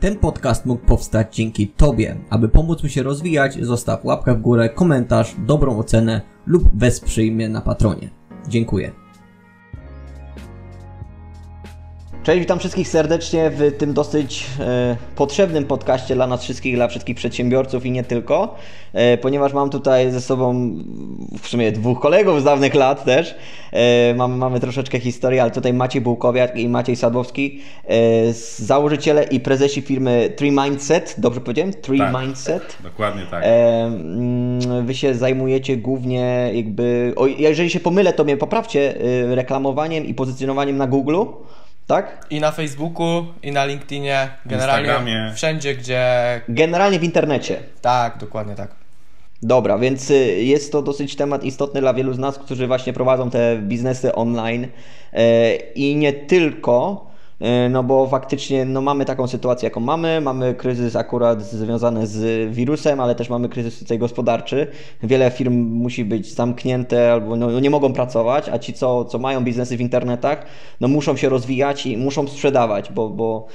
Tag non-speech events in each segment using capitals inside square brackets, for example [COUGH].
Ten podcast mógł powstać dzięki Tobie. Aby pomóc mi się rozwijać, zostaw łapkę w górę, komentarz, dobrą ocenę lub wesprzyj mnie na Patronie. Dziękuję. Cześć, witam wszystkich serdecznie w tym dosyć e, potrzebnym podcaście dla nas wszystkich, dla wszystkich przedsiębiorców i nie tylko, e, ponieważ mam tutaj ze sobą w sumie dwóch kolegów z dawnych lat też. E, mamy, mamy troszeczkę historii, ale tutaj Maciej Bułkowiak i Maciej Sadłowski, e, założyciele i prezesi firmy Tree Mindset. Dobrze powiedziałem? Tree Tak. Mindset. Dokładnie tak. E, mm, wy się zajmujecie głównie jakby, o, jeżeli się pomylę, to mnie poprawcie, y, reklamowaniem i pozycjonowaniem na Google, tak? I na Facebooku, i na LinkedInie, generalnie Instagramie. wszędzie, gdzie. Generalnie w internecie. Tak, dokładnie tak. Dobra, więc y, jest to dosyć temat istotny dla wielu z nas, którzy właśnie prowadzą te biznesy online e, i nie tylko, no bo faktycznie no mamy taką sytuację, jaką mamy, mamy kryzys akurat związany z wirusem, ale też mamy kryzys tutaj gospodarczy. Wiele firm musi być zamknięte albo no, nie mogą pracować, a ci, co, co mają biznesy w internetach, no muszą się rozwijać i muszą sprzedawać, bo, bo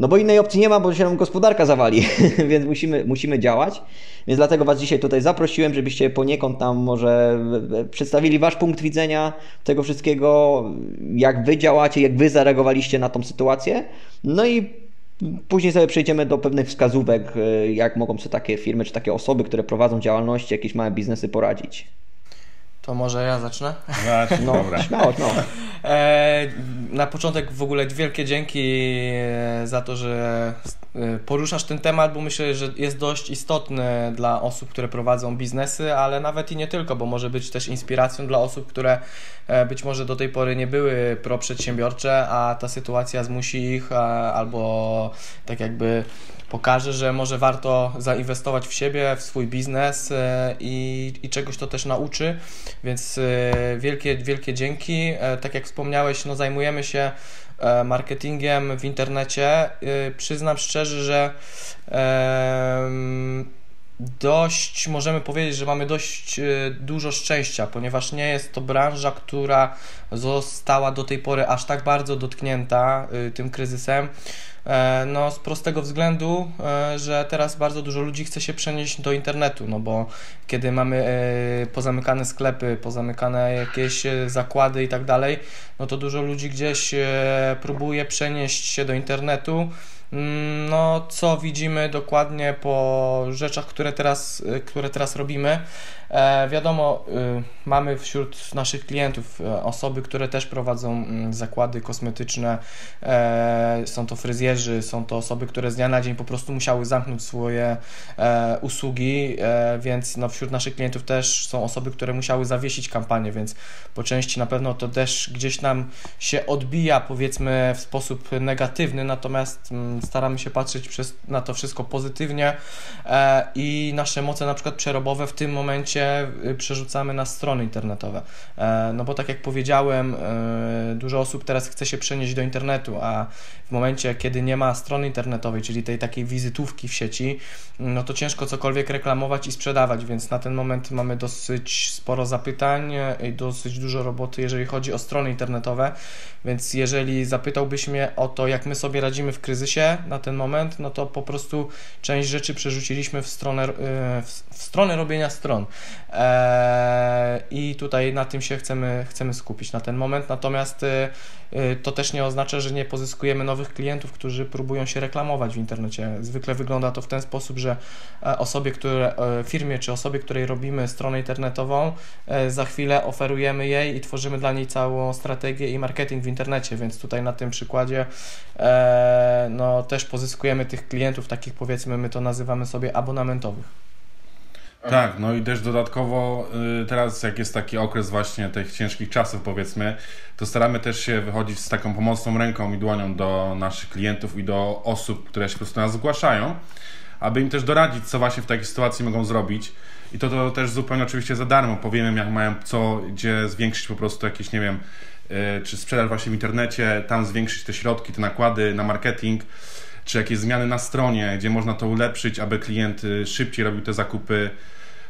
no bo innej opcji nie ma, bo się nam gospodarka zawali, [LAUGHS] więc musimy, musimy działać. Więc dlatego Was dzisiaj tutaj zaprosiłem, żebyście poniekąd tam może przedstawili Wasz punkt widzenia tego wszystkiego, jak Wy działacie, jak Wy zareagowaliście na tą sytuację. No i później sobie przejdziemy do pewnych wskazówek, jak mogą sobie takie firmy, czy takie osoby, które prowadzą działalności, jakieś małe biznesy poradzić. To może ja zacznę. Właśnie, No, dobra. śmiało, no. E, na początek w ogóle wielkie dzięki e, za to, że e, poruszasz ten temat, bo myślę, że jest dość istotny dla osób, które prowadzą biznesy, ale nawet i nie tylko, bo może być też inspiracją dla osób, które być może do tej pory nie były proprzedsiębiorcze, a ta sytuacja zmusi ich albo tak jakby pokaże, że może warto zainwestować w siebie, w swój biznes e, i, i czegoś to też nauczy, więc e, wielkie, wielkie dzięki. E, Tak jak wspomniałeś, no zajmujemy się marketingiem w internecie. Przyznam szczerze, że dość, możemy powiedzieć, że mamy dość dużo szczęścia, ponieważ nie jest to branża, która została do tej pory aż tak bardzo dotknięta tym kryzysem. E, No, z prostego względu, e, że teraz bardzo dużo ludzi chce się przenieść do internetu, no bo kiedy mamy e, pozamykane sklepy, pozamykane jakieś zakłady i tak dalej, no to dużo ludzi gdzieś próbuje przenieść się do internetu. Mm, No, co widzimy dokładnie po rzeczach, które teraz, które teraz robimy. E, wiadomo, y, mamy wśród naszych klientów e, osoby, które też prowadzą mm, zakłady kosmetyczne, e, są to fryzjerzy, są to osoby, które z dnia na dzień po prostu musiały zamknąć swoje usługi, więc no, wśród naszych klientów też są osoby, które musiały zawiesić kampanię, więc po części na pewno to też gdzieś nam się odbija, powiedzmy, w sposób negatywny, natomiast mm, staramy się patrzeć przez, na to wszystko pozytywnie. I nasze moce na przykład przerobowe w tym momencie y, przerzucamy na strony internetowe. E, no bo tak jak powiedziałem, e, dużo osób teraz chce się przenieść do internetu, a w momencie, kiedy nie ma strony internetowej, czyli tej takiej wizytówki w sieci, no to ciężko cokolwiek reklamować i sprzedawać, więc na ten moment mamy dosyć sporo zapytań e, i dosyć dużo roboty, jeżeli chodzi o strony internetowe, więc jeżeli zapytałbyś mnie o to, jak my sobie radzimy w kryzysie na ten moment, no to po prostu część rzeczy przerzuciliśmy w stronę, w stronę robienia stron. Eee, I tutaj na tym się chcemy, chcemy skupić na ten moment. Natomiast e, e, to też nie oznacza, że nie pozyskujemy nowych klientów, którzy próbują się reklamować w internecie. Zwykle wygląda to w ten sposób, że e, osobie, które, e, firmie czy osobie, której robimy stronę internetową, e, za chwilę oferujemy jej i tworzymy dla niej całą strategię i marketing w internecie, więc tutaj na tym przykładzie e, no, też pozyskujemy tych klientów, takich powiedzmy, my to nazywamy sobie abonamentowych. Tak, no i też dodatkowo y, teraz jak jest taki okres właśnie tych ciężkich czasów powiedzmy, to staramy też się wychodzić z taką pomocną ręką i dłonią do naszych klientów i do osób, które się po prostu nas zgłaszają, aby im też doradzić, co właśnie w takiej sytuacji mogą zrobić. I to, to też zupełnie oczywiście za darmo. Powiemy jak mają co, gdzie zwiększyć po prostu jakieś, nie wiem, y, czy sprzedaż właśnie w internecie, tam zwiększyć te środki, te nakłady na marketing, czy jakieś zmiany na stronie, gdzie można to ulepszyć, aby klient y, szybciej robił te zakupy.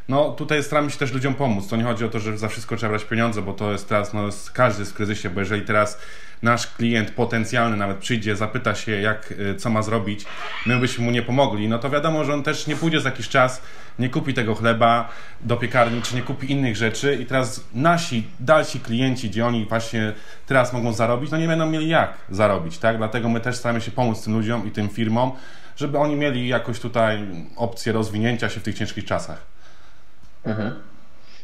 No tutaj staramy się też ludziom pomóc. To nie chodzi o to, że za wszystko trzeba brać pieniądze, bo to jest teraz, no jest, każdy w kryzysie, bo jeżeli teraz nasz klient potencjalny nawet przyjdzie, zapyta się, jak, y, co ma zrobić, my byśmy mu nie pomogli, no to wiadomo, że on też nie pójdzie za jakiś czas, nie kupi tego chleba do piekarni, czy nie kupi innych rzeczy i teraz nasi dalsi klienci, gdzie oni właśnie teraz mogą zarobić, no nie będą mieli jak zarobić, tak? Dlatego my też staramy się pomóc tym ludziom i tym firmom, żeby oni mieli jakoś tutaj opcję rozwinięcia się w tych ciężkich czasach. Mhm.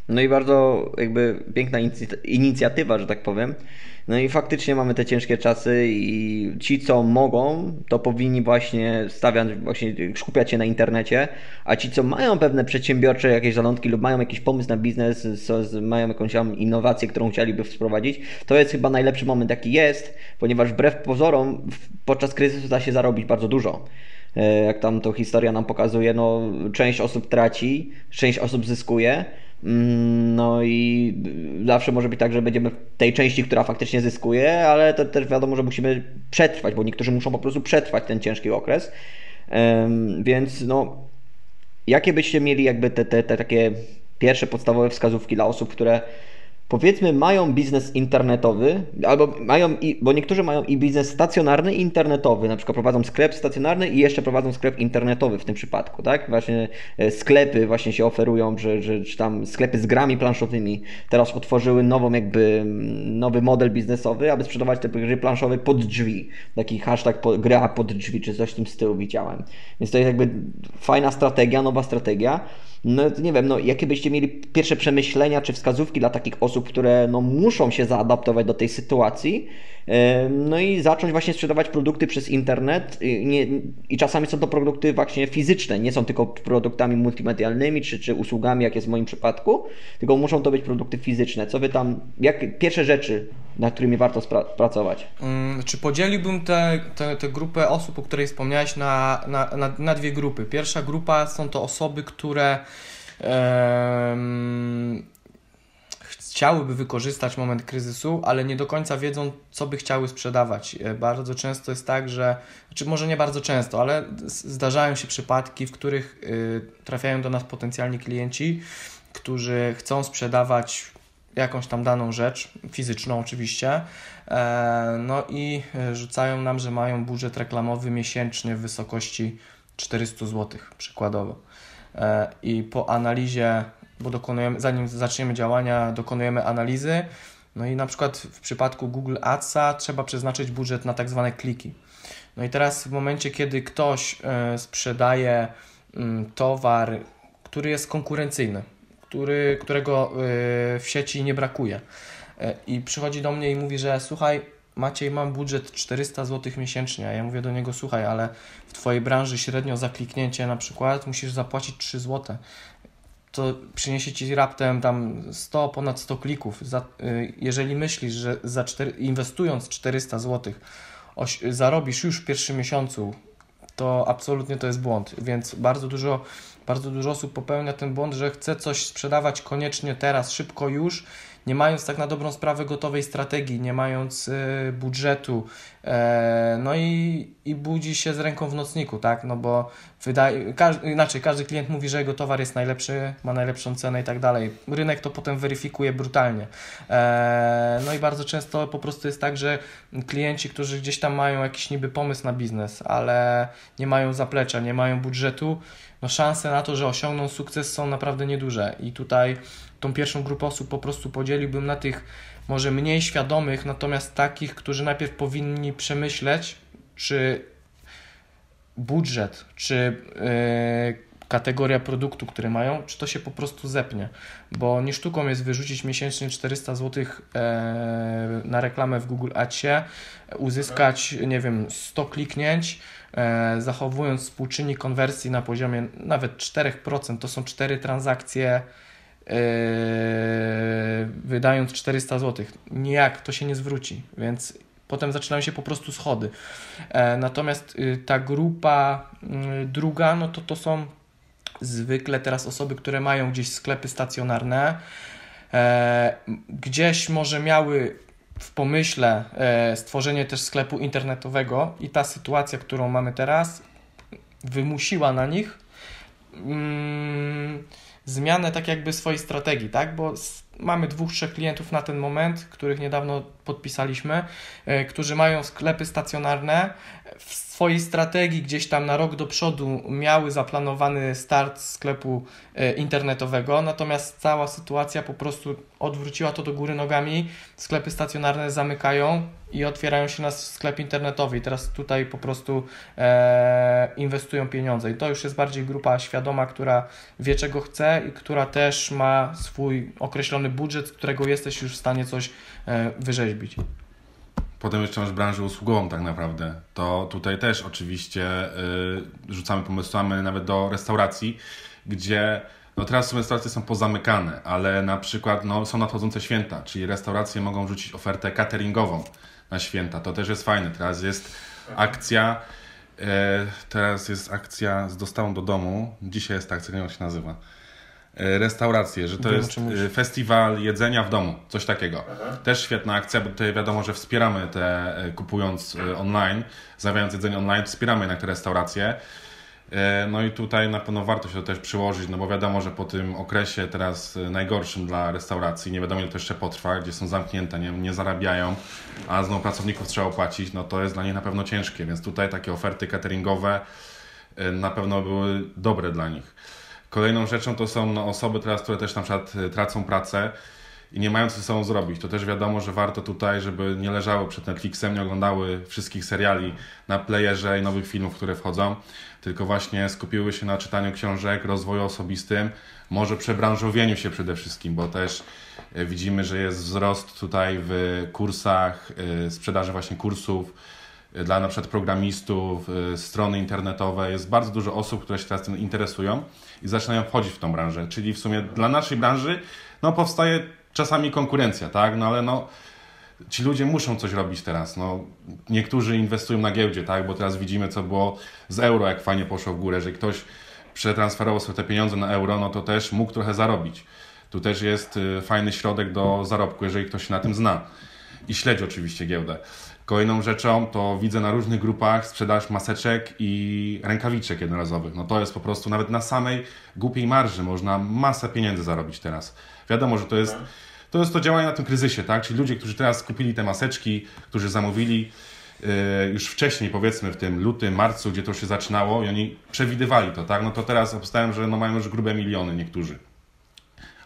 No i bardzo jakby piękna inicjatywa, że tak powiem. No i faktycznie mamy te ciężkie czasy i ci, co mogą, to powinni właśnie stawiać, właśnie skupiać się na internecie, a ci, co mają pewne przedsiębiorcze jakieś zalątki lub mają jakiś pomysł na biznes, mają jakąś innowację, którą chcieliby wprowadzić, to jest chyba najlepszy moment, jaki jest, ponieważ wbrew pozorom podczas kryzysu da się zarobić bardzo dużo. E, jak tam to historia nam pokazuje, no część osób traci, część osób zyskuje. Mm, no i zawsze może być tak, że będziemy w tej części, która faktycznie zyskuje, ale to też wiadomo, że musimy przetrwać, bo niektórzy muszą po prostu przetrwać ten ciężki okres. Więc no, jakie byście mieli jakby te, te, te takie pierwsze podstawowe wskazówki dla osób, które powiedzmy mają biznes internetowy, albo mają, i, bo niektórzy mają i biznes stacjonarny i internetowy, na przykład prowadzą sklep stacjonarny i jeszcze prowadzą sklep internetowy w tym przypadku, tak? Właśnie e, sklepy właśnie się oferują, że, że czy tam sklepy z grami planszowymi teraz otworzyły nową jakby, nowy model biznesowy, aby sprzedawać te gry planszowe pod drzwi. Taki hashtag po, gra pod drzwi, czy coś w tym stylu widziałem. Więc to jest jakby fajna strategia, nowa strategia. No nie wiem, no jakie byście mieli pierwsze przemyślenia czy wskazówki dla takich osób, które no, muszą się zaadaptować do tej sytuacji, no i zacząć właśnie sprzedawać produkty przez internet nie, i czasami są to produkty właśnie fizyczne, nie są tylko produktami multimedialnymi czy, czy usługami, jak jest w moim przypadku, tylko muszą to być produkty fizyczne. Co wy tam, jak pierwsze rzeczy, nad którymi warto pracować? Hmm, czy podzieliłbym tę grupę osób, o której wspomniałeś, na, na, na, na dwie grupy. Pierwsza grupa są to osoby, które chciałyby wykorzystać moment kryzysu, ale nie do końca wiedzą, co by chciały sprzedawać. E, bardzo często jest tak, że, znaczy może nie bardzo często, ale zdarzają się przypadki, w których e, trafiają do nas potencjalni klienci, którzy chcą sprzedawać jakąś tam daną rzecz, fizyczną oczywiście, e, no i rzucają nam, że mają budżet reklamowy miesięczny w wysokości 400 zł przykładowo. I po analizie bo dokonujemy, zanim zaczniemy działania, dokonujemy analizy. No i na przykład w przypadku Google Adsa trzeba przeznaczyć budżet na tak zwane kliki. No i teraz w momencie, kiedy ktoś y, sprzedaje y, towar, który jest konkurencyjny, który, którego y, w sieci nie brakuje i przychodzi do mnie i mówi, że słuchaj, Maciej, mam budżet 400 zł miesięcznie, a ja mówię do niego, słuchaj, ale w Twojej branży średnio za kliknięcie na przykład musisz zapłacić 3 zł to przyniesie ci raptem tam 100, ponad 100 klików. Za, y, jeżeli myślisz, że za 4, inwestując 400 zł oś, zarobisz już w pierwszym miesiącu, to absolutnie to jest błąd. Więc bardzo dużo, bardzo dużo osób popełnia ten błąd, że chce coś sprzedawać koniecznie teraz, szybko już nie mając tak na dobrą sprawę gotowej strategii, nie mając y, budżetu, e, no i, i budzi się z ręką w nocniku, tak, no bo wydaje, inaczej, każdy klient mówi, że jego towar jest najlepszy, ma najlepszą cenę i tak dalej. Rynek to potem weryfikuje brutalnie. E, no i bardzo często po prostu jest tak, że klienci, którzy gdzieś tam mają jakiś niby pomysł na biznes, ale nie mają zaplecza, nie mają budżetu, no szanse na to, że osiągną sukces są naprawdę nieduże i tutaj tą pierwszą grupę osób po prostu podzieliłbym na tych może mniej świadomych, natomiast takich, którzy najpierw powinni przemyśleć, czy budżet, czy yy, kategoria produktu, który mają, czy to się po prostu zepnie. Bo nie sztuką jest wyrzucić miesięcznie 400 zł e, na reklamę w Google Adsie, uzyskać, nie wiem, 100 kliknięć, e, zachowując współczynnik konwersji na poziomie nawet 4%, to są 4 transakcje Yy, wydając 400 zł. Nijak to się nie zwróci, więc potem zaczynają się po prostu schody. E, natomiast y, ta grupa y, druga, no to to są zwykle teraz osoby, które mają gdzieś sklepy stacjonarne, e, gdzieś może miały w pomyśle stworzenie też sklepu internetowego i ta sytuacja, którą mamy teraz, wymusiła na nich mm, zmianę tak jakby swojej strategii, tak? Bo mamy dwóch, trzech klientów na ten moment, których niedawno podpisaliśmy, e, którzy mają sklepy stacjonarne. W swojej strategii gdzieś tam na rok do przodu miały zaplanowany start sklepu e, internetowego, natomiast cała sytuacja po prostu odwróciła to do góry nogami. Sklepy stacjonarne zamykają i otwierają się na sklep internetowy. I teraz tutaj po prostu e, inwestują pieniądze. I to już jest bardziej grupa świadoma, która wie czego chce i która też ma swój określony budżet, z którego jesteś już w stanie coś e, wyrzeźbić. Potem jeszcze masz branżę usługową tak naprawdę. To tutaj też oczywiście y, rzucamy pomysłami nawet do restauracji, gdzie no teraz restauracje są pozamykane, ale na przykład no, są nadchodzące święta, czyli restauracje mogą rzucić ofertę cateringową na święta. To też jest fajne. Teraz jest akcja, y, teraz jest akcja z dostawą do domu. Dzisiaj jest akcja, nie wiem jak się nazywa E, restauracje, że to Wiem, jest e, festiwal jedzenia w domu, coś takiego. Aha. Też świetna akcja, bo tutaj wiadomo, że wspieramy te, e, kupując online, zamawiając jedzenie online, wspieramy jednak te restauracje. No i tutaj na pewno warto się to też przyłożyć, no bo wiadomo, że po tym okresie teraz najgorszym dla restauracji, nie wiadomo ile to jeszcze potrwa, gdzie są zamknięte, nie, nie zarabiają, a znowu pracowników trzeba opłacić, no to jest dla nich na pewno ciężkie, więc tutaj takie oferty cateringowe na pewno były dobre dla nich. Kolejną rzeczą to są no, osoby teraz, które też na przykład y, tracą pracę i nie mają co ze sobą zrobić. To też wiadomo, że warto tutaj, żeby nie leżały przed Netflixem, nie oglądały wszystkich seriali na playerze i nowych filmów, które wchodzą, tylko właśnie skupiły się na czytaniu książek, rozwoju osobistym, może przebranżowieniu się przede wszystkim, bo też y, widzimy, że jest wzrost tutaj w kursach, y, sprzedaży właśnie kursów, dla na przykład programistów, strony internetowe. Jest bardzo dużo osób, które się teraz tym interesują i zaczynają wchodzić w tą branżę. Czyli w sumie dla naszej branży no, powstaje czasami konkurencja, tak? No ale no, ci ludzie muszą coś robić teraz. No, niektórzy inwestują na giełdzie, tak? Bo teraz widzimy, co było z euro, jak fajnie poszło w górę, że ktoś przetransferował sobie te pieniądze na euro, no to też mógł trochę zarobić. Tu też jest y, fajny środek do zarobku, jeżeli ktoś się na tym zna. I śledzi oczywiście giełdę. Kolejną rzeczą to widzę na różnych grupach sprzedaż maseczek i rękawiczek jednorazowych. No to jest po prostu nawet na samej głupiej marży można masę pieniędzy zarobić teraz. Wiadomo, że to jest to, jest to działanie na tym kryzysie, tak? Czyli ludzie, którzy teraz kupili te maseczki, którzy zamówili yy, już wcześniej, powiedzmy w tym lutym, marcu, gdzie to się zaczynało i oni przewidywali to, tak? No to teraz obstałem, że no mają już grube miliony niektórzy.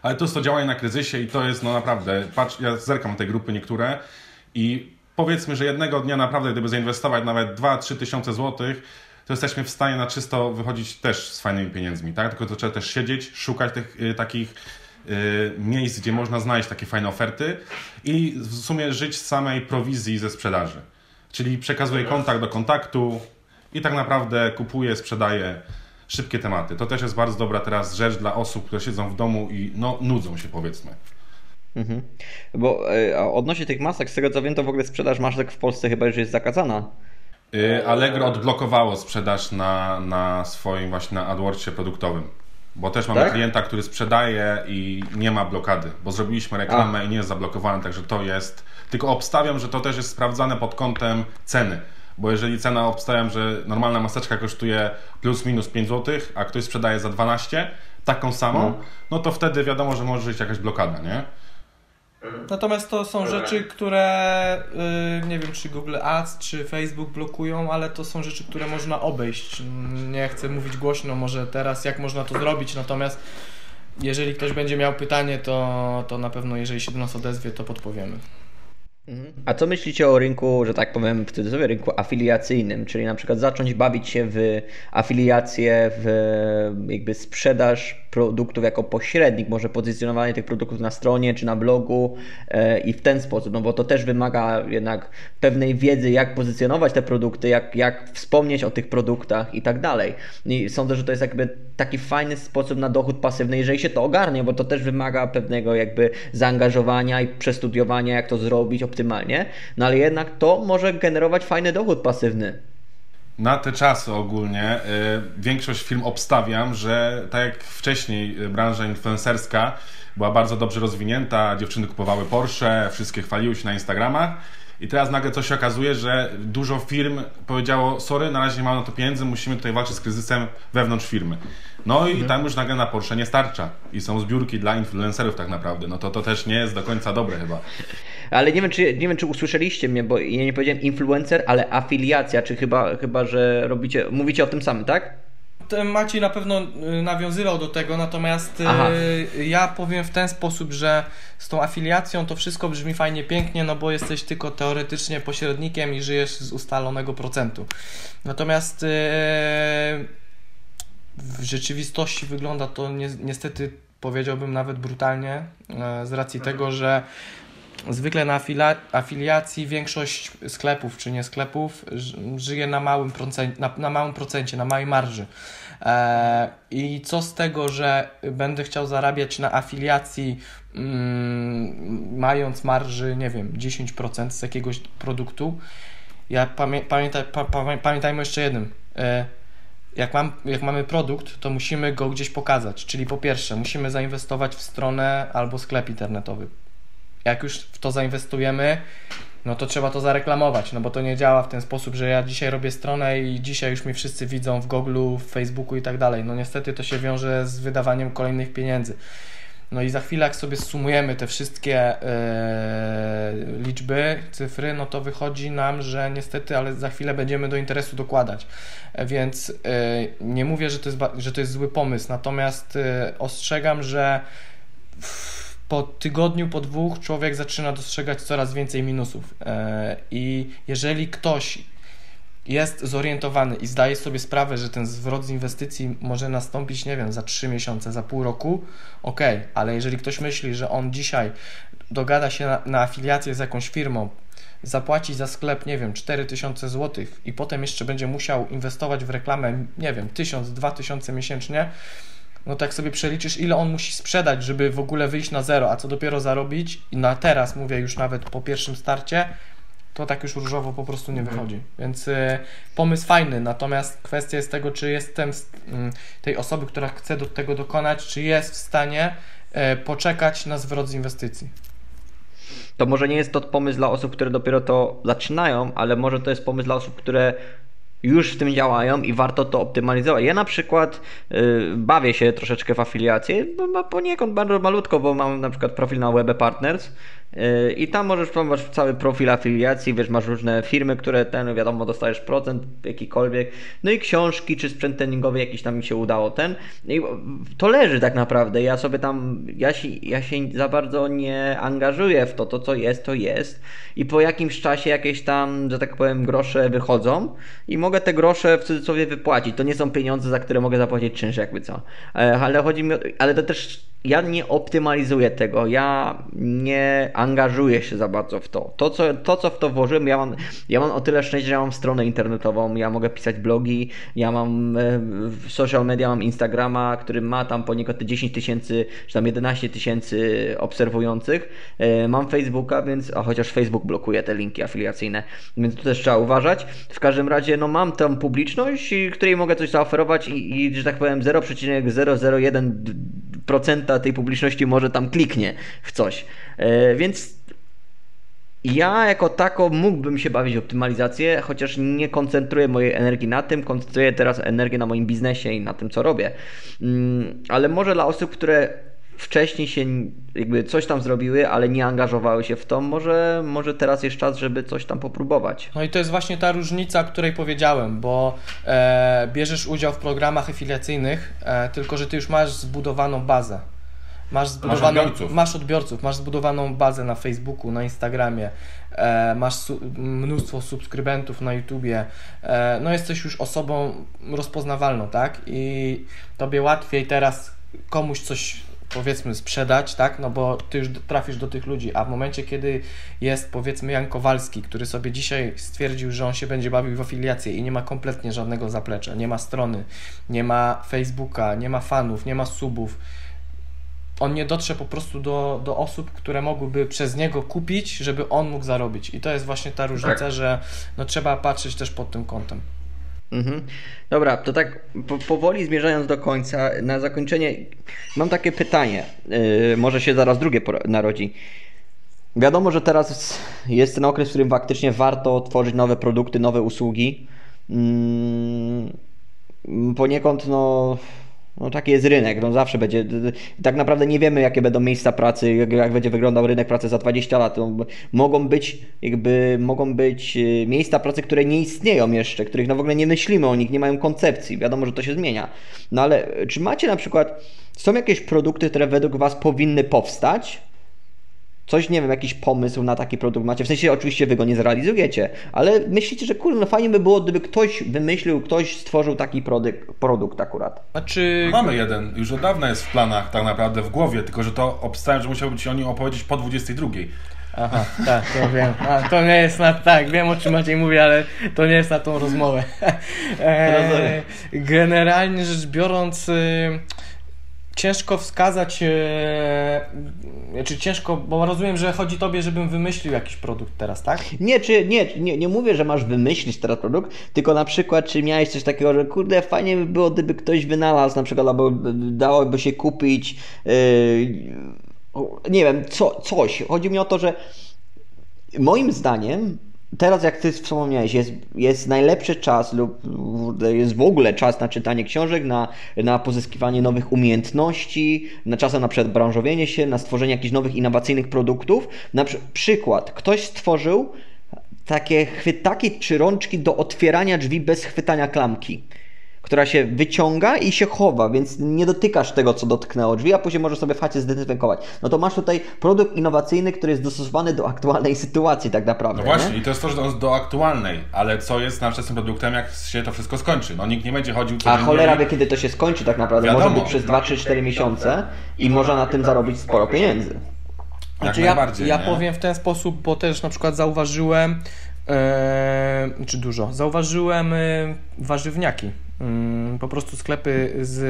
Ale to jest to działanie na kryzysie i to jest no naprawdę, patrz, ja zerkam te grupy niektóre i powiedzmy, że jednego dnia naprawdę, gdyby zainwestować nawet 2-3 tysiące złotych, to jesteśmy w stanie na czysto wychodzić też z fajnymi pieniędzmi, tak? Tylko to trzeba też siedzieć, szukać tych y, takich y, miejsc, gdzie można znaleźć takie fajne oferty i w sumie żyć z samej prowizji ze sprzedaży. Czyli przekazuję kontakt do kontaktu i tak naprawdę kupuję, sprzedaję szybkie tematy. To też jest bardzo dobra teraz rzecz dla osób, które siedzą w domu i no, nudzą się powiedzmy. Mhm. Bo e, odnośnie tych masek, z tego co wiem, to w ogóle sprzedaż masek w Polsce chyba już jest zakazana. Y, Allegro odblokowało sprzedaż na, na swoim właśnie na AdWordsie produktowym. Bo też mamy tak? klienta, który sprzedaje i nie ma blokady, bo zrobiliśmy reklamę A. i nie jest zablokowany, także to jest. Tylko obstawiam, że to też jest sprawdzane pod kątem ceny. Bo jeżeli cena obstawiam, że normalna maseczka kosztuje plus minus 5 zł, a ktoś sprzedaje za 12, taką samą, no, no to wtedy wiadomo, że może być jakaś blokada, nie? Natomiast to są rzeczy, które yy, nie wiem, czy Google Ads, czy Facebook blokują, ale to są rzeczy, które można obejść. Nie chcę mówić głośno może teraz, jak można to zrobić, natomiast jeżeli ktoś będzie miał pytanie, to, to na pewno, jeżeli się do nas odezwie, to podpowiemy. A co myślicie o rynku, że tak powiem, w cudzysłowie rynku afiliacyjnym, czyli na przykład zacząć bawić się w afiliację, w jakby sprzedaż produktów jako pośrednik, może pozycjonowanie tych produktów na stronie czy na blogu e, i w ten sposób, no bo to też wymaga jednak pewnej wiedzy, jak pozycjonować te produkty, jak, jak wspomnieć o tych produktach i tak dalej. I sądzę, że to jest jakby taki fajny sposób na dochód pasywny, jeżeli się to ogarnie, bo to też wymaga pewnego jakby zaangażowania i przestudiowania, jak to zrobić optymalnie, no ale jednak to może generować fajny dochód pasywny. Na te czasy ogólnie y, większość film obstawiam, że tak jak wcześniej y, branża influencerska była bardzo dobrze rozwinięta, dziewczyny kupowały Porsche, wszystkie chwaliły się na Instagramach I teraz nagle coś się okazuje, że dużo firm powiedziało, sorry, na razie nie mamy na to pieniędzy, musimy tutaj walczyć z kryzysem wewnątrz firmy. No i mhm. tam już nagle na Porsche nie starcza. I są zbiórki dla influencerów tak naprawdę. No to to też nie jest do końca dobre chyba. Ale nie wiem, czy, nie wiem, czy usłyszeliście mnie, bo ja nie powiedziałem influencer, ale afiliacja, czy chyba, chyba że robicie, mówicie o tym samym, tak? Maciej na pewno y, nawiązywał do tego, natomiast y, Aha. ja powiem w ten sposób, że z tą afiliacją to wszystko brzmi fajnie, pięknie, no bo jesteś tylko teoretycznie pośrednikiem i żyjesz z ustalonego procentu. Natomiast y, w rzeczywistości wygląda to niestety, powiedziałbym nawet brutalnie, z racji tego, że Zwykle na afiliacji większość sklepów, czy nie sklepów, żyje na małym, procencie, na, na małym procencie, na małej marży. E, I co z tego, że będę chciał zarabiać na afiliacji, mm, mając marży, nie wiem, 10% z jakiegoś produktu? Ja pamię, pa, pa, pamiętajmy jeszcze jednym. E, jak, mam, jak mamy produkt, to musimy go gdzieś pokazać. Czyli po pierwsze, musimy zainwestować w stronę albo sklep internetowy jak już w to zainwestujemy, no to trzeba to zareklamować, no bo to nie działa w ten sposób, że ja dzisiaj robię stronę i dzisiaj już mnie wszyscy widzą w Google, w Facebooku i tak dalej. No niestety to się wiąże z wydawaniem kolejnych pieniędzy. No i za chwilę, jak sobie sumujemy te wszystkie yy, liczby, cyfry, no to wychodzi nam, że niestety, ale za chwilę będziemy do interesu dokładać. Więc yy, nie mówię, że to, jest, że to jest zły pomysł, natomiast yy, ostrzegam, że po tygodniu, po dwóch człowiek zaczyna dostrzegać coraz więcej minusów. E, I jeżeli ktoś jest zorientowany i zdaje sobie sprawę, że ten zwrot z inwestycji może nastąpić, nie wiem, za 3 miesiące, za pół roku, ok, ale jeżeli ktoś myśli, że on dzisiaj dogada się na, na afiliację z jakąś firmą, zapłaci za sklep, nie wiem, 4000 zł i potem jeszcze będzie musiał inwestować w reklamę, nie wiem, 1000, 2000 miesięcznie, no tak sobie przeliczysz, ile on musi sprzedać, żeby w ogóle wyjść na zero, a co dopiero zarobić, i na teraz mówię już nawet po pierwszym starcie, to tak już różowo po prostu nie mhm. wychodzi. Więc y, pomysł fajny, natomiast kwestia jest tego, czy jestem y, tej osoby, która chce do tego dokonać, czy jest w stanie y, poczekać na zwrot z inwestycji. To może nie jest to pomysł dla osób, które dopiero to zaczynają, ale może to jest pomysł dla osób, które już w tym działają i warto to optymalizować. Ja na przykład y, bawię się troszeczkę w afiliację, bo poniekąd bardzo malutko, bo mam na przykład profil na Web Partners I tam możesz promować cały profil afiliacji, wiesz, masz różne firmy, które ten, wiadomo, dostajesz procent jakikolwiek, no i książki czy sprzęt treningowy jakiś tam mi się udało ten. I to leży tak naprawdę. Ja sobie tam, ja się, ja się za bardzo nie angażuję w to, to co jest, to jest. I po jakimś czasie jakieś tam, że tak powiem, grosze wychodzą i mogę te grosze w cudzysłowie wypłacić. To nie są pieniądze, za które mogę zapłacić czynsz, jakby co. E, ale chodzi mi o, ale to też ja nie optymalizuję tego, ja nie angażuję się za bardzo w to. To, co, to, co w to włożyłem, ja mam, ja mam o tyle szczęście, że ja mam stronę internetową, ja mogę pisać blogi, ja mam e, social media, mam Instagrama, który ma tam poniekąd te 10 tysięcy, czy tam 11 tysięcy obserwujących. E, mam Facebooka, więc, a chociaż Facebook blokuje te linki afiliacyjne, więc tu też trzeba uważać. W każdym razie, no mam tam publiczność, której mogę coś zaoferować i, i że tak powiem 0,001% tej publiczności może tam kliknie w coś. E, więc ja jako tako mógłbym się bawić optymalizację, chociaż nie koncentruję mojej energii na tym, koncentruję teraz energię na moim biznesie i na tym, co robię. Mm, ale może dla osób, które wcześniej się jakby coś tam zrobiły, ale nie angażowały się w to, może, może teraz jest czas, żeby coś tam popróbować. No i to jest właśnie ta różnica, o której powiedziałem, bo e, bierzesz udział w programach afiliacyjnych, e, tylko że ty już masz zbudowaną bazę. Masz, zbudowaną, masz, odbiorców. masz odbiorców, masz zbudowaną bazę na Facebooku, na Instagramie, e, masz su mnóstwo subskrybentów na YouTubie, e, no jesteś już osobą rozpoznawalną, tak? I tobie łatwiej teraz komuś coś powiedzmy sprzedać, tak? No bo ty już trafisz do tych ludzi, a w momencie, kiedy jest powiedzmy Jan Kowalski, który sobie dzisiaj stwierdził, że on się będzie bawił w afiliację i nie ma kompletnie żadnego zaplecza, nie ma strony, nie ma Facebooka, nie ma fanów, nie ma subów, on nie dotrze po prostu do, do osób, które mogłyby przez niego kupić, żeby on mógł zarobić. I to jest właśnie ta różnica, tak. że no, trzeba patrzeć też pod tym kątem. Mhm. Dobra, to tak po, powoli zmierzając do końca, na zakończenie mam takie pytanie, yy, może się zaraz drugie narodzi. Wiadomo, że teraz jest ten okres, w którym faktycznie warto tworzyć nowe produkty, nowe usługi. Mm, poniekąd, no, no taki jest rynek, no zawsze będzie. Tak naprawdę nie wiemy, jakie będą miejsca pracy, jak, jak będzie wyglądał rynek pracy za 20 lat. No, mogą być jakby, mogą być y, miejsca pracy, które nie istnieją jeszcze, których no w ogóle nie myślimy o nich, nie mają koncepcji. Wiadomo, że to się zmienia. No ale czy macie na przykład, są jakieś produkty, które według Was powinny powstać? Coś, nie wiem, jakiś pomysł na taki produkt macie? W sensie oczywiście wy go nie zrealizujecie, ale myślicie, że kurde, no fajnie by było, gdyby ktoś wymyślił, ktoś stworzył taki produkt, produkt akurat. Znaczy... Mamy jeden, już od dawna jest w planach tak naprawdę w głowie, tylko że to obstałem, że musiałbym Ci o nim opowiedzieć po 22. Aha, tak, to wiem. A, to nie jest na. Tak, wiem o czym Maciej mówi, ale to nie jest na tą rozmowę. [LAUGHS] E, generalnie rzecz biorąc. Ciężko wskazać, e, czy ciężko, bo rozumiem, że chodzi Tobie, żebym wymyślił jakiś produkt teraz, tak? Nie, czy, nie, nie, nie mówię, że masz wymyślić teraz produkt, tylko na przykład, czy miałeś coś takiego, że kurde, fajnie by było, gdyby ktoś wynalazł na przykład, albo dałoby się kupić, yy, nie wiem, co, coś. Chodzi mi o to, że moim zdaniem teraz jak ty wspomniałeś, jest, jest najlepszy czas lub jest w ogóle czas na czytanie książek, na, na pozyskiwanie nowych umiejętności, na czasem na przedbranżowienie się, na stworzenie jakichś nowych innowacyjnych produktów. Na przy, przykład, ktoś stworzył takie chwytaki czy rączki do otwierania drzwi bez chwytania klamki która się wyciąga i się chowa, więc nie dotykasz tego, co dotknęło drzwi, a później możesz sobie w chacie zdezynfekować. No to masz tutaj produkt innowacyjny, który jest dostosowany do aktualnej [LAUGHS] sytuacji tak naprawdę. No właśnie, nie? i to jest to, że on jest do aktualnej, ale co jest naszym produktem, jak się to wszystko skończy? No nikt nie będzie chodził... A cholera wie, kiedy to się skończy tak naprawdę. Wiadomo. Może być przez 2, 3, 4 miesiące i można na tym zarobić sporo pieniędzy. Znaczy ja, ja powiem w ten sposób, bo też na przykład zauważyłem, e, czy dużo, zauważyłem e, warzywniaki po prostu sklepy z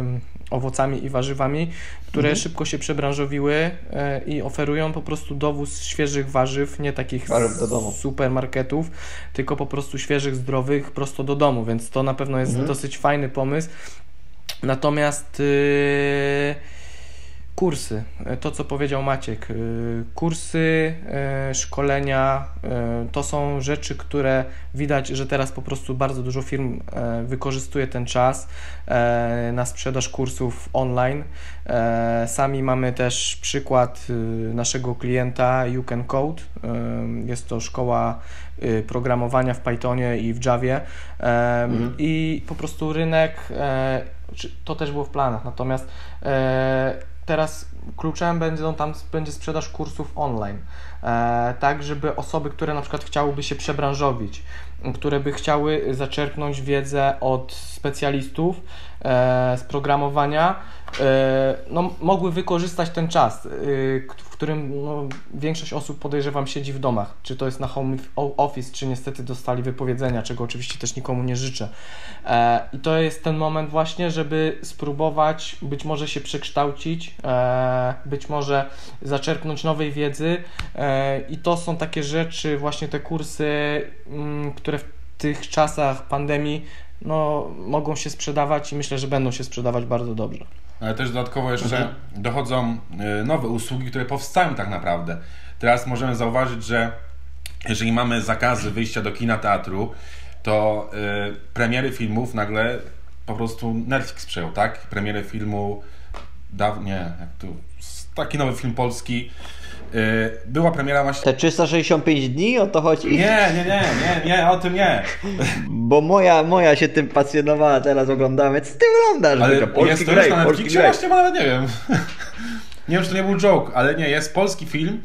mm, owocami i warzywami, które mhm. szybko się przebranżowiły e, i oferują po prostu dowóz świeżych warzyw, nie takich z supermarketów, tylko po prostu świeżych, zdrowych, prosto do domu, więc to na pewno jest mhm. dosyć fajny pomysł. Natomiast yy, Kursy, to co powiedział Maciek, y, kursy, y, szkolenia to są rzeczy, które widać, że teraz po prostu bardzo dużo firm wykorzystuje ten czas na sprzedaż kursów online. Sami mamy też przykład naszego klienta You Can Code. Jest to szkoła programowania w Pythonie i w Javie mhm. i po prostu rynek, to też było w planach, natomiast teraz kluczem będą tam, będzie sprzedaż kursów online. E, tak, żeby osoby, które na przykład chciałyby się przebranżowić, które by chciały zaczerpnąć wiedzę od specjalistów z programowania, e, no, mogły wykorzystać ten czas, e, w którym no, większość osób podejrzewam siedzi w domach. Czy to jest na home office, czy niestety dostali wypowiedzenia, czego oczywiście też nikomu nie życzę. E, I to jest ten moment właśnie, żeby spróbować być może się przekształcić, e, być może zaczerpnąć nowej wiedzy i to są takie rzeczy, właśnie te kursy, mm, które w tych czasach pandemii no, mogą się sprzedawać i myślę, że będą się sprzedawać bardzo dobrze. Ale też dodatkowo jeszcze mhm. dochodzą e, nowe usługi, które powstają tak naprawdę. Teraz możemy zauważyć, że jeżeli mamy zakazy wyjścia do kina, teatru, to y, premiery filmów nagle po prostu Netflix przejął, tak? Premiery filmu dawnie, jak tu, taki nowy film polski była premiera właśnie. Te 365 dni o to chodzi? Nie, nie, nie, nie, nie, o tym nie. Bo moja, moja się tym pasjonowała, teraz oglądamy. Co ty oglądasz? Ale polski jest to graj, już na Netflixie? Właśnie, nawet nie wiem. nie wiem, czy to nie był joke, ale nie, jest polski film.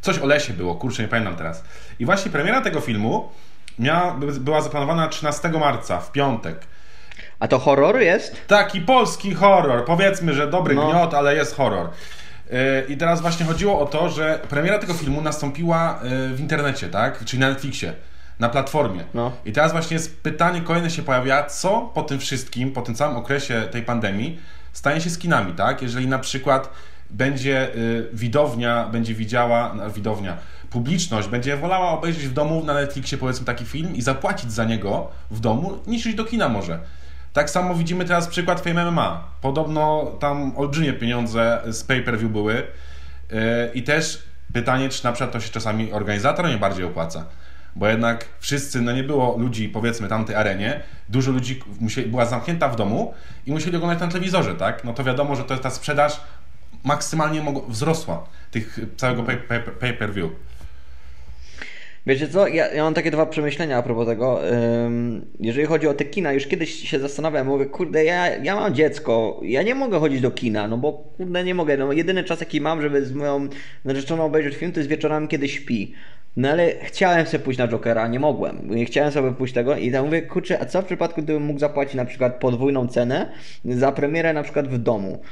Coś o lesie było, kurczę, nie pamiętam teraz. I właśnie premiera tego filmu miała, była zaplanowana 13 marca, w piątek. A to horror jest? Taki polski horror. Powiedzmy, że dobry no. gniot, ale jest horror. I teraz właśnie chodziło o to, że premiera tego filmu nastąpiła e, w internecie, tak? Czyli na Netflixie, na platformie. No. I teraz właśnie jest pytanie kolejne się pojawia, co po tym wszystkim, po tym całym okresie tej pandemii stanie się z kinami, tak? Jeżeli na przykład będzie e, widownia, będzie widziała, no, widownia, publiczność będzie wolała obejrzeć w domu na Netflixie powiedzmy taki film i zapłacić za niego w domu, niż iść do kina może. Tak samo widzimy teraz przykład Fame MMA. Podobno tam olbrzymie pieniądze z pay-per-view były yy, i też Pytanie, czy na przykład to się czasami organizator nie bardziej opłaca. Bo jednak wszyscy, no nie było ludzi, powiedzmy, tamtej arenie, dużo ludzi musieli, była zamknięta w domu i musieli oglądać na telewizorze, tak? No to wiadomo, że to ta sprzedaż maksymalnie wzrosła tych całego pay-per-view. Wiecie co, ja, ja, mam takie dwa przemyślenia a propos tego. Jeżeli chodzi o te kina, już kiedyś się zastanawiałem, mówię, kurde, ja, ja mam dziecko, ja nie mogę chodzić do kina, no bo kurde nie mogę, no jedyny czas jaki mam, żeby z moją narzeczoną obejrzeć film, to jest wieczorami, kiedy śpi. No ale chciałem sobie pójść na Jokera, nie mogłem. Nie chciałem sobie pójść tego i tam mówię, kurczę, a co w przypadku, gdybym mógł zapłacić na przykład podwójną cenę za premierę na przykład w domu?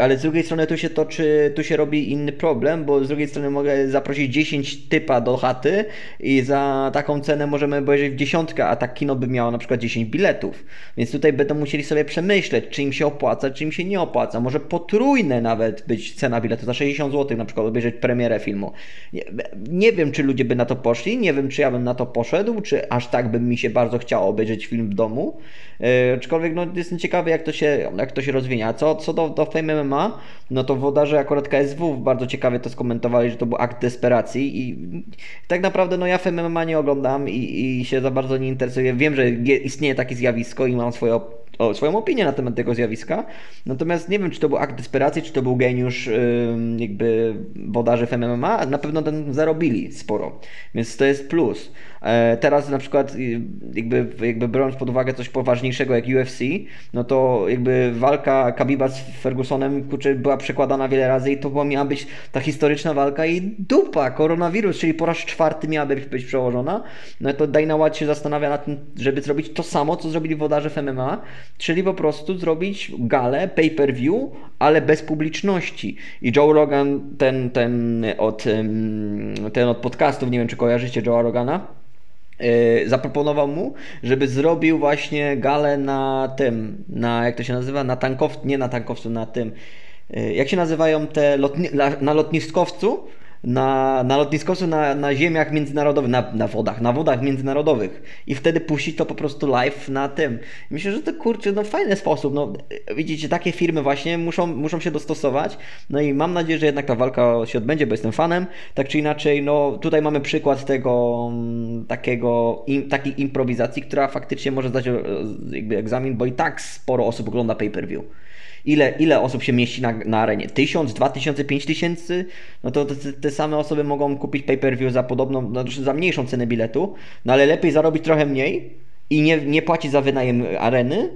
Ale z drugiej strony tu się toczy, tu się robi inny problem, bo z drugiej strony mogę zaprosić 10 typa do chaty i za taką cenę możemy obejrzeć w dziesiątkę, a tak kino by miało na przykład 10 biletów. Więc tutaj będą musieli sobie przemyśleć, czy im się opłaca, czy im się nie opłaca. Może potrójne nawet być cena biletu, za 60 zł na przykład obejrzeć premierę filmu. Nie, nie wiem, czy ludzie by na to poszli, nie wiem, czy ja bym na to poszedł, czy aż tak by mi się bardzo chciało obejrzeć film w domu. Yy, aczkolwiek no, jestem ciekawy, jak to się, jak to się rozwinie. Co, co do, do Fame MMA, no to włodarze akurat KSW bardzo ciekawie to skomentowali, że to był akt desperacji i tak naprawdę no ja Fame MMA nie oglądam i, i się za bardzo nie interesuję. Wiem, że istnieje takie zjawisko i mam swoje o, swoją opinię na temat tego zjawiska. Natomiast nie wiem, czy to był akt desperacji, czy to był geniusz yy, jakby wodarzy w MMA. Na pewno ten zarobili sporo, więc to jest plus. E, teraz na przykład y, jakby, jakby biorąc pod uwagę coś poważniejszego jak UFC, no to jakby walka Kabiba z Fergusonem kurczę, była przekładana wiele razy i to była, miała być ta historyczna walka i dupa, koronawirus, czyli po raz czwarty miała być, przełożona. No to Dana White się zastanawia nad tym, żeby zrobić to samo, co zrobili wodarze w MMA, czyli po prostu zrobić galę pay-per-view, ale bez publiczności. I Joe Rogan, ten, ten, od, ten od podcastów, nie wiem czy kojarzycie Joe'a Rogana, zaproponował mu, żeby zrobił właśnie galę na tym, na jak to się nazywa, na tankowcu, nie na tankowcu, na tym, yy, jak się nazywają te lotni na lotniskowcu, na, na lotniskowcu, na, na ziemiach międzynarodowych, na, na wodach, na wodach międzynarodowych i wtedy puścić to po prostu live na tym. Myślę, że to kurczę, no fajny sposób, no widzicie, takie firmy właśnie muszą, muszą się dostosować, no i mam nadzieję, że jednak ta walka się odbędzie, bo jestem fanem, tak czy inaczej, no tutaj mamy przykład tego mm, takiego, im, takiej improwizacji, która faktycznie może zdać e, jakby egzamin, bo i tak sporo osób ogląda pay-per-view ile, ile osób się mieści na, na arenie? Tysiąc, dwa tysiące, pięć tysięcy? No to te, te, same osoby mogą kupić pay-per-view za podobną, znaczy za mniejszą cenę biletu, no ale lepiej zarobić trochę mniej i nie, nie płacić za wynajem areny,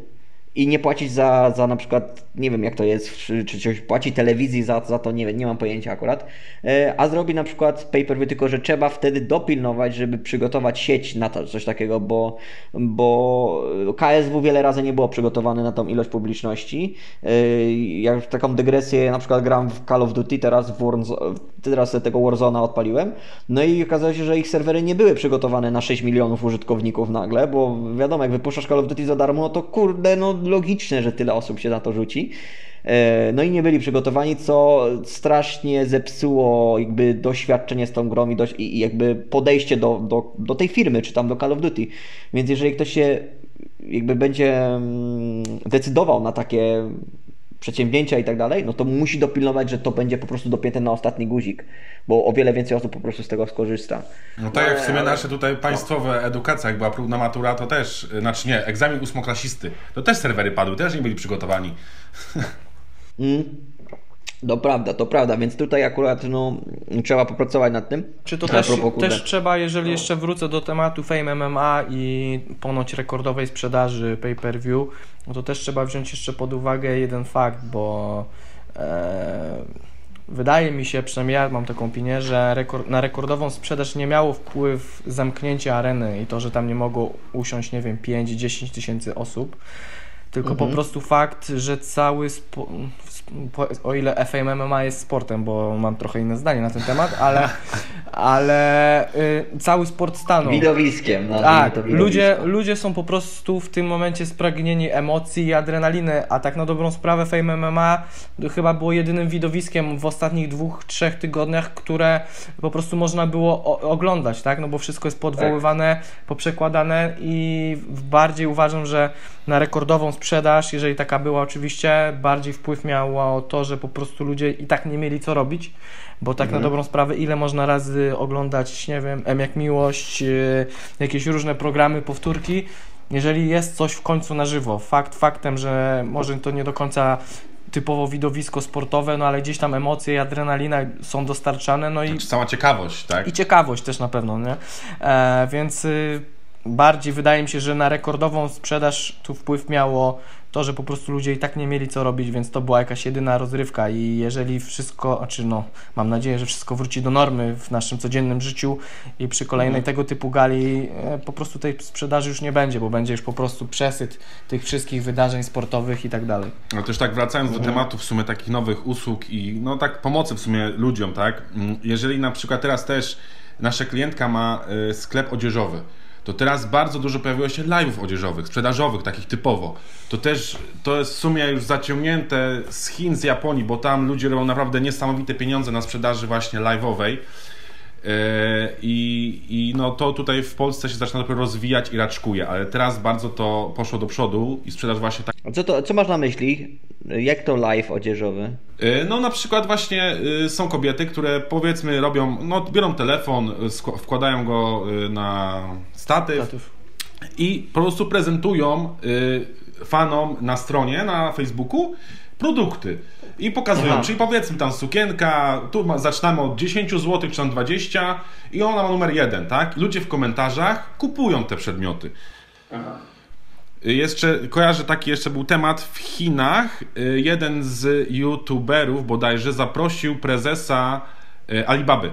i nie płacić za, za na przykład, nie wiem jak to jest, czy, czy coś płaci telewizji za, za to, nie wiem, nie mam pojęcia akurat, e, a zrobi na przykład pay-per-view, tylko że trzeba wtedy dopilnować, żeby przygotować sieć na to, coś takiego, bo, bo KSW wiele razy nie było przygotowane na tą ilość publiczności. E, jak taką dygresję, na przykład gram w Call of Duty, teraz, w Warzone, teraz tego Warzona odpaliłem, no i okazało się, że ich serwery nie były przygotowane na 6 milionów użytkowników nagle, bo wiadomo, jak wypuszczasz Call of Duty za darmo, no to kurde, no logiczne, że tyle osób się na to rzuci. E, no i nie byli przygotowani, co strasznie zepsuło jakby doświadczenie z tą grą i, do, i jakby podejście do, do, do tej firmy, czy tam do Call of Duty. Więc jeżeli ktoś się jakby będzie mm, decydował na takie przedsięwzięcia i tak dalej, no to musi dopilnować, że to będzie po prostu dopięte na ostatni guzik, bo o wiele więcej osób po prostu z tego skorzysta. No tak jak w sumie nasze tutaj państwowe no. edukacja, jak była próbna matura, to też, znaczy nie, egzamin ósmoklasisty, to też serwery padły, też nie byli przygotowani. Mm. To prawda, to prawda, więc tutaj akurat no, trzeba popracować nad tym. Czy to też, też trzeba, jeżeli no. jeszcze wrócę do tematu Fame MMA i ponoć rekordowej sprzedaży pay-per-view, no to też trzeba wziąć jeszcze pod uwagę jeden fakt, bo e, wydaje mi się, przynajmniej ja mam taką opinię, że rekord, na rekordową sprzedaż nie miało wpływ zamknięcie areny i to, że tam nie mogło usiąść, nie wiem, 5-10 tysięcy osób tylko mhm. po prostu fakt, że cały spo, o ile FM MMA jest sportem, bo mam trochę inne zdanie na ten temat, ale, [LAUGHS] ale y, cały sport stanął. Widowiskiem. Tak, ludzie, ludzie są po prostu w tym momencie spragnieni emocji i adrenaliny, a tak na dobrą sprawę Fame MMA chyba było jedynym widowiskiem w ostatnich dwóch, trzech tygodniach, które po prostu można było oglądać, tak? No bo wszystko jest podwoływane, tak. poprzekładane i bardziej uważam, że na rekordową sprzedaż, jeżeli taka była oczywiście, bardziej wpływ miało to, że po prostu ludzie i tak nie mieli co robić, bo tak Mhm. na dobrą sprawę, ile można razy oglądać, nie wiem, M jak miłość, yy, jakieś różne programy, powtórki, jeżeli jest coś w końcu na żywo. Fakt faktem, że może to nie do końca typowo widowisko sportowe, no ale gdzieś tam emocje i adrenalina są dostarczane, no i Znaczy, cała ciekawość, tak? i ciekawość też na pewno, nie? E, więc y, bardziej wydaje mi się, że na rekordową sprzedaż tu wpływ miało to, że po prostu ludzie i tak nie mieli co robić, więc to była jakaś jedyna rozrywka i jeżeli wszystko, znaczy no, mam nadzieję, że wszystko wróci do normy w naszym codziennym życiu i przy kolejnej Mhm. tego typu gali e, po prostu tej sprzedaży już nie będzie, bo będzie już po prostu przesyt tych wszystkich wydarzeń sportowych i tak dalej. No też tak wracając do tematu w sumie takich nowych usług i no tak pomocy w sumie ludziom, tak? Mm, Jeżeli na przykład teraz też nasza klientka ma y, sklep odzieżowy, to teraz bardzo dużo pojawiło się live'ów odzieżowych, sprzedażowych, takich typowo. To też to jest w sumie już zaciągnięte z Chin, z Japonii, bo tam ludzie robią naprawdę niesamowite pieniądze na sprzedaży właśnie live'owej. Yy, I, I no to tutaj w Polsce się zaczyna dopiero rozwijać i raczkuje, ale teraz bardzo to poszło do przodu i sprzedaż właśnie tak. A co, to, co masz na myśli? Jak to live odzieżowy? Yy, No na przykład właśnie yy, są kobiety, które powiedzmy robią, no biorą telefon, wkładają go yy, na statyw i po prostu prezentują yy, fanom na stronie, na Facebooku produkty. I pokazują, Aha. czyli powiedzmy tam sukienka, tu ma, zaczynamy od 10 zł czy tam 20 i ona ma numer 1, tak? Ludzie w komentarzach kupują te przedmioty. Jeszcze kojarzę taki jeszcze był temat w Chinach. y, Jeden z youtuberów bodajże zaprosił prezesa y, Alibaby.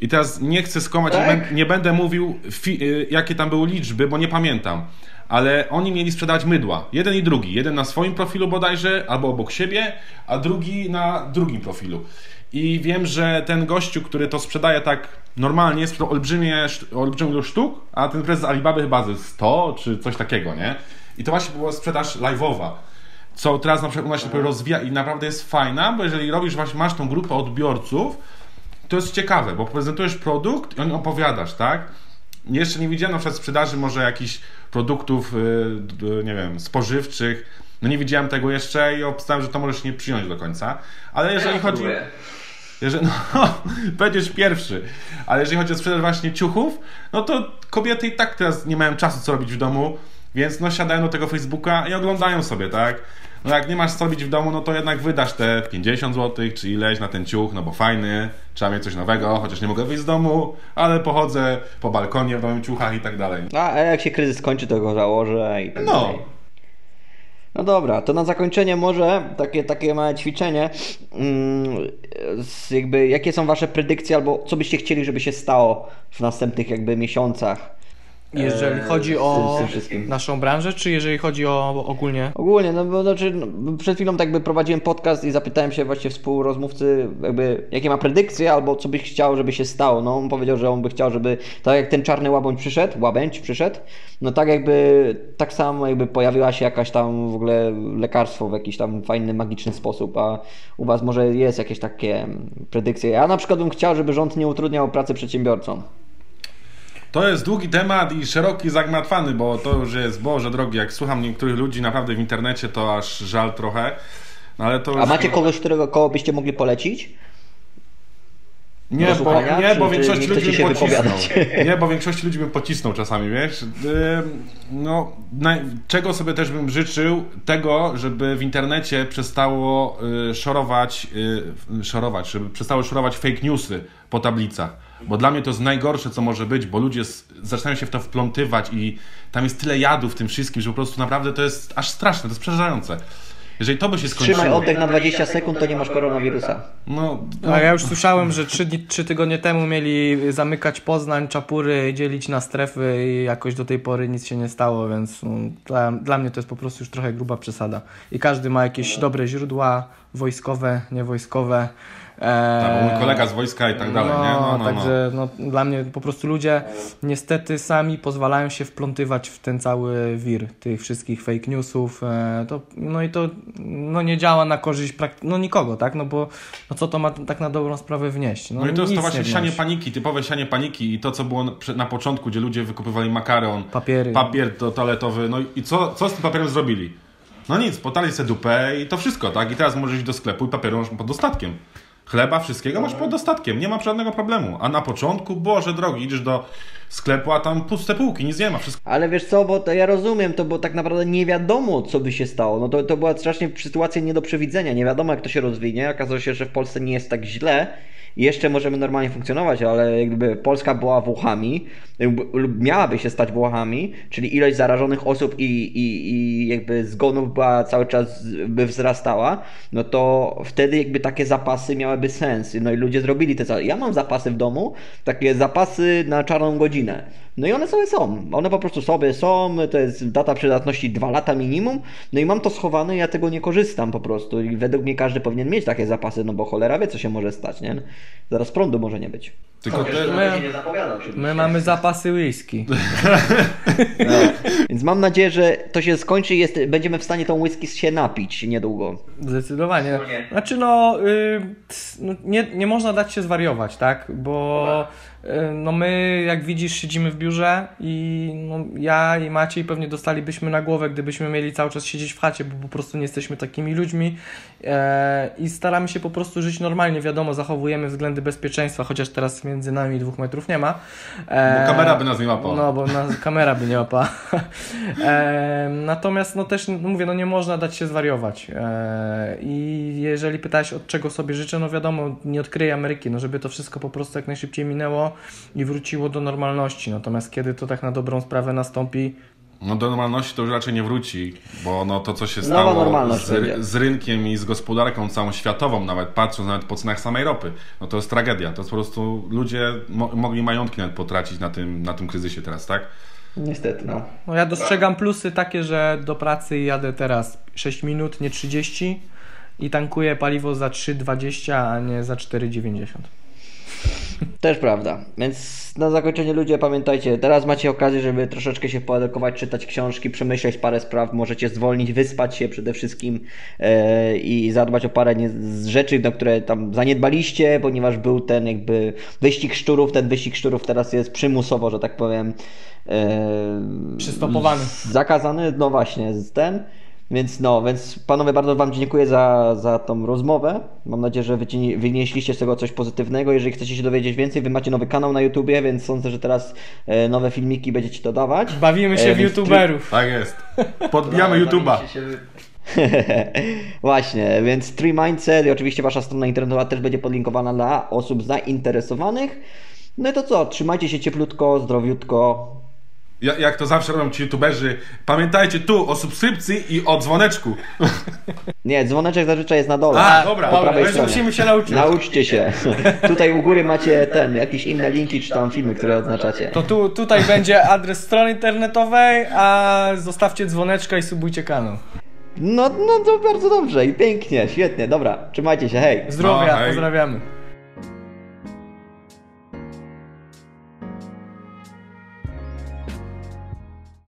I teraz nie chcę skłamać, nie, Tak? nie będę mówił y, jakie tam były liczby, bo nie pamiętam. Ale oni mieli sprzedawać mydła. Jeden i drugi. Jeden na swoim profilu bodajże, albo obok siebie, a drugi na drugim profilu. I wiem, że ten gościu, który to sprzedaje tak normalnie, sprzedał olbrzymie, olbrzymią ilość sztuk, a ten prezes Alibaby chyba ze 100 czy coś takiego, nie? I to właśnie była sprzedaż live'owa. Co teraz na przykład u nas się rozwija i naprawdę jest fajna, bo jeżeli robisz właśnie, masz tą grupę odbiorców, to jest ciekawe, bo prezentujesz produkt i o nim opowiadasz, tak? Jeszcze nie widziałem na przykład sprzedaży może jakichś produktów, y, nie wiem, spożywczych. No nie widziałem tego jeszcze i obstałem, że to możesz nie przyjąć do końca. Ale jeżeli chodzi... Jeżeli, [LAUGHS] no, będziesz pierwszy. Ale jeżeli chodzi o sprzedaż właśnie ciuchów, no to kobiety i tak teraz nie mają czasu co robić w domu, więc no siadają do tego Facebooka i oglądają sobie, tak? No jak nie masz co robić w domu, no to jednak wydasz te 50 zł czy ileś na ten ciuch, no bo fajny, trzeba mieć coś nowego, chociaż nie mogę wyjść z domu, ale pochodzę po balkonie w nowym ciuchach i tak dalej. A, jak się kryzys skończy, to go założę i tak No. dalej. No dobra, to na zakończenie może takie, takie małe ćwiczenie. Mm, jakby, jakie są wasze predykcje albo co byście chcieli, żeby się stało w następnych jakby miesiącach? Jeżeli e, chodzi o tym- tym naszą branżę, czy jeżeli chodzi o ogólnie? Ogólnie, no bo znaczy, no, przed chwilą tak by prowadziłem podcast i zapytałem się właśnie współrozmówcy, jakby jakie ma predykcje, albo co by chciał, żeby się stało. No on powiedział, że on by chciał, żeby tak jak ten czarny łabędź przyszedł, łabędź przyszedł, no tak jakby tak samo jakby pojawiła się jakaś tam w ogóle lekarstwo w jakiś tam fajny, magiczny sposób, a u was może jest jakieś takie predykcje. Ja na przykład bym chciał, żeby rząd nie utrudniał pracy przedsiębiorcom. To jest długi temat i szeroki, zagmatwany, bo to już jest, Boże drogi, jak słucham niektórych ludzi naprawdę w internecie, to aż żal trochę. No ale to A macie kogoś, którego koło byście mogli polecić? Nie, bo, nie, bo nie ludzi się pocisnął. Nie, bo większości ludzi bym pocisnął czasami, wiesz. No, czego sobie też bym życzył? Tego, żeby w internecie przestało y, szorować, y, szorować, żeby przestało szorować fake newsy po tablicach. Bo dla mnie to jest najgorsze, co może być, bo ludzie zaczynają się w to wplątywać i tam jest tyle jadu w tym wszystkim, że po prostu naprawdę to jest aż straszne, to jest przerażające. Jeżeli to by się skończyło... Trzymaj oddech na 20 sekund, to nie masz koronawirusa. No, no, A ja już słyszałem, że trzy, dni, trzy tygodnie temu mieli zamykać Poznań, Czapury, dzielić na strefy i jakoś do tej pory nic się nie stało, więc mm, dla, dla mnie to jest po prostu już trochę gruba przesada. I każdy ma jakieś dobre źródła, wojskowe, niewojskowe. E, tak, bo mój kolega z wojska i tak dalej, no, nie? No, no, no. także no, dla mnie po prostu ludzie niestety sami pozwalają się wplątywać w ten cały wir tych wszystkich fake newsów. E, to, no i to no, nie działa na korzyść no, nikogo, tak? No bo no, co to ma tak na dobrą sprawę wnieść? No i to jest to właśnie nie sianie paniki, typowe sianie paniki i to, co było na- początku, gdzie ludzie wykupywali makaron, Papiery. papier to toaletowy, no i co, co z tym papierem zrobili? No nic, potali sobie dupę i to wszystko, tak? I teraz możesz iść do sklepu i papieru masz pod dostatkiem. Chleba, wszystkiego masz pod dostatkiem, nie ma żadnego problemu. A na początku, Boże drogi, idziesz do sklepu, a tam puste półki, nic nie ma, wszystko Ale wiesz co, bo to ja rozumiem to, bo tak naprawdę nie wiadomo, co by się stało. No to, to była strasznie sytuacja nie do przewidzenia. Nie wiadomo, jak to się rozwinie. Okazało się, że w Polsce nie jest tak źle i jeszcze możemy normalnie funkcjonować, ale jakby Polska była Włochami, lub miałaby się stać Włochami, czyli ilość zarażonych osób i, i, i jakby zgonów była cały czas by wzrastała, no to wtedy jakby takie zapasy miałyby sens. No i ludzie zrobili te Ja mam zapasy w domu, takie zapasy na czarną godzinę. No i one sobie są. One po prostu sobie są, to jest data przydatności 2 lata minimum. No i mam to schowane, ja tego nie korzystam po prostu. I według mnie każdy powinien mieć takie zapasy, no bo cholera wie, co się może stać, nie? Zaraz prądu może nie być. Tylko te, My- nie zapowiadał się. My mamy zapasy whisky. [LAUGHS] No. Więc mam nadzieję, że to się skończy i jest, będziemy w stanie tą whisky się napić niedługo. Zdecydowanie. Znaczy no, y, no nie, nie można dać się zwariować, tak? Bo y, no my, jak widzisz, siedzimy w biurze i no, ja i Maciej pewnie dostalibyśmy na głowę, gdybyśmy mieli cały czas siedzieć w chacie, bo po prostu nie jesteśmy takimi ludźmi e, i staramy się po prostu żyć normalnie. Wiadomo, zachowujemy względy bezpieczeństwa, chociaż teraz między nami dwóch metrów nie ma. E, Bo kamera by nas nie łapała. No, bo nas, kamera by nie łapała. [LAUGHS] E, natomiast no też no mówię, no nie można dać się zwariować. E, I jeżeli pytałeś od czego sobie życzę, no wiadomo, nie odkryję Ameryki, no żeby to wszystko po prostu jak najszybciej minęło i wróciło do normalności. Natomiast kiedy to tak na dobrą sprawę nastąpi, No do normalności to już raczej nie wróci, bo no to co się stało z, z rynkiem i z gospodarką całą światową, nawet patrząc nawet po cenach samej ropy, no to jest tragedia. To jest po prostu ludzie mo mogli majątki nawet potracić na tym, na tym kryzysie teraz, tak? Niestety, no. no ja dostrzegam plusy takie, że do pracy jadę teraz 6 minut, nie 30 i tankuję paliwo za 3,20, a nie za 4,90. Też prawda. Więc na zakończenie ludzie pamiętajcie, teraz macie okazję, żeby troszeczkę się poedukować, czytać książki, przemyśleć parę spraw, możecie zwolnić, wyspać się przede wszystkim e, i zadbać o parę nie, rzeczy, na które tam zaniedbaliście, ponieważ był ten jakby wyścig szczurów, ten wyścig szczurów teraz jest przymusowo, że tak powiem e, Przystopowany. zakazany, no właśnie, z ten. Więc no, więc panowie, bardzo wam dziękuję za, za tą rozmowę. Mam nadzieję, że wynieśliście z tego coś pozytywnego. Jeżeli chcecie się dowiedzieć więcej, wy macie nowy kanał na YouTubie, więc sądzę, że teraz e, nowe filmiki będziecie dodawać. Bawimy się E, w youtuberów. Tak jest. Podbijamy YouTube'a. [LAUGHS] Właśnie, więc Tree Mindset i oczywiście wasza strona internetowa też będzie podlinkowana dla osób zainteresowanych. No i to co, trzymajcie się cieplutko, zdrowiutko. Ja, jak to zawsze robią ci YouTuberzy, pamiętajcie tu o subskrypcji i o dzwoneczku. [LAUGHS] Nie, dzwoneczek zazwyczaj jest na dole. A, dobra, po stronie. musimy się nauczyć. Nauczcie się. [LAUGHS] Tutaj u góry macie ten, jakieś inne linki czy tam filmy, które odznaczacie. To tu, tutaj będzie adres strony internetowej, a zostawcie dzwoneczka i subujcie kanał. No, no to bardzo dobrze i pięknie, świetnie, dobra, trzymajcie się, hej. Zdrowia, No, hej. pozdrawiamy.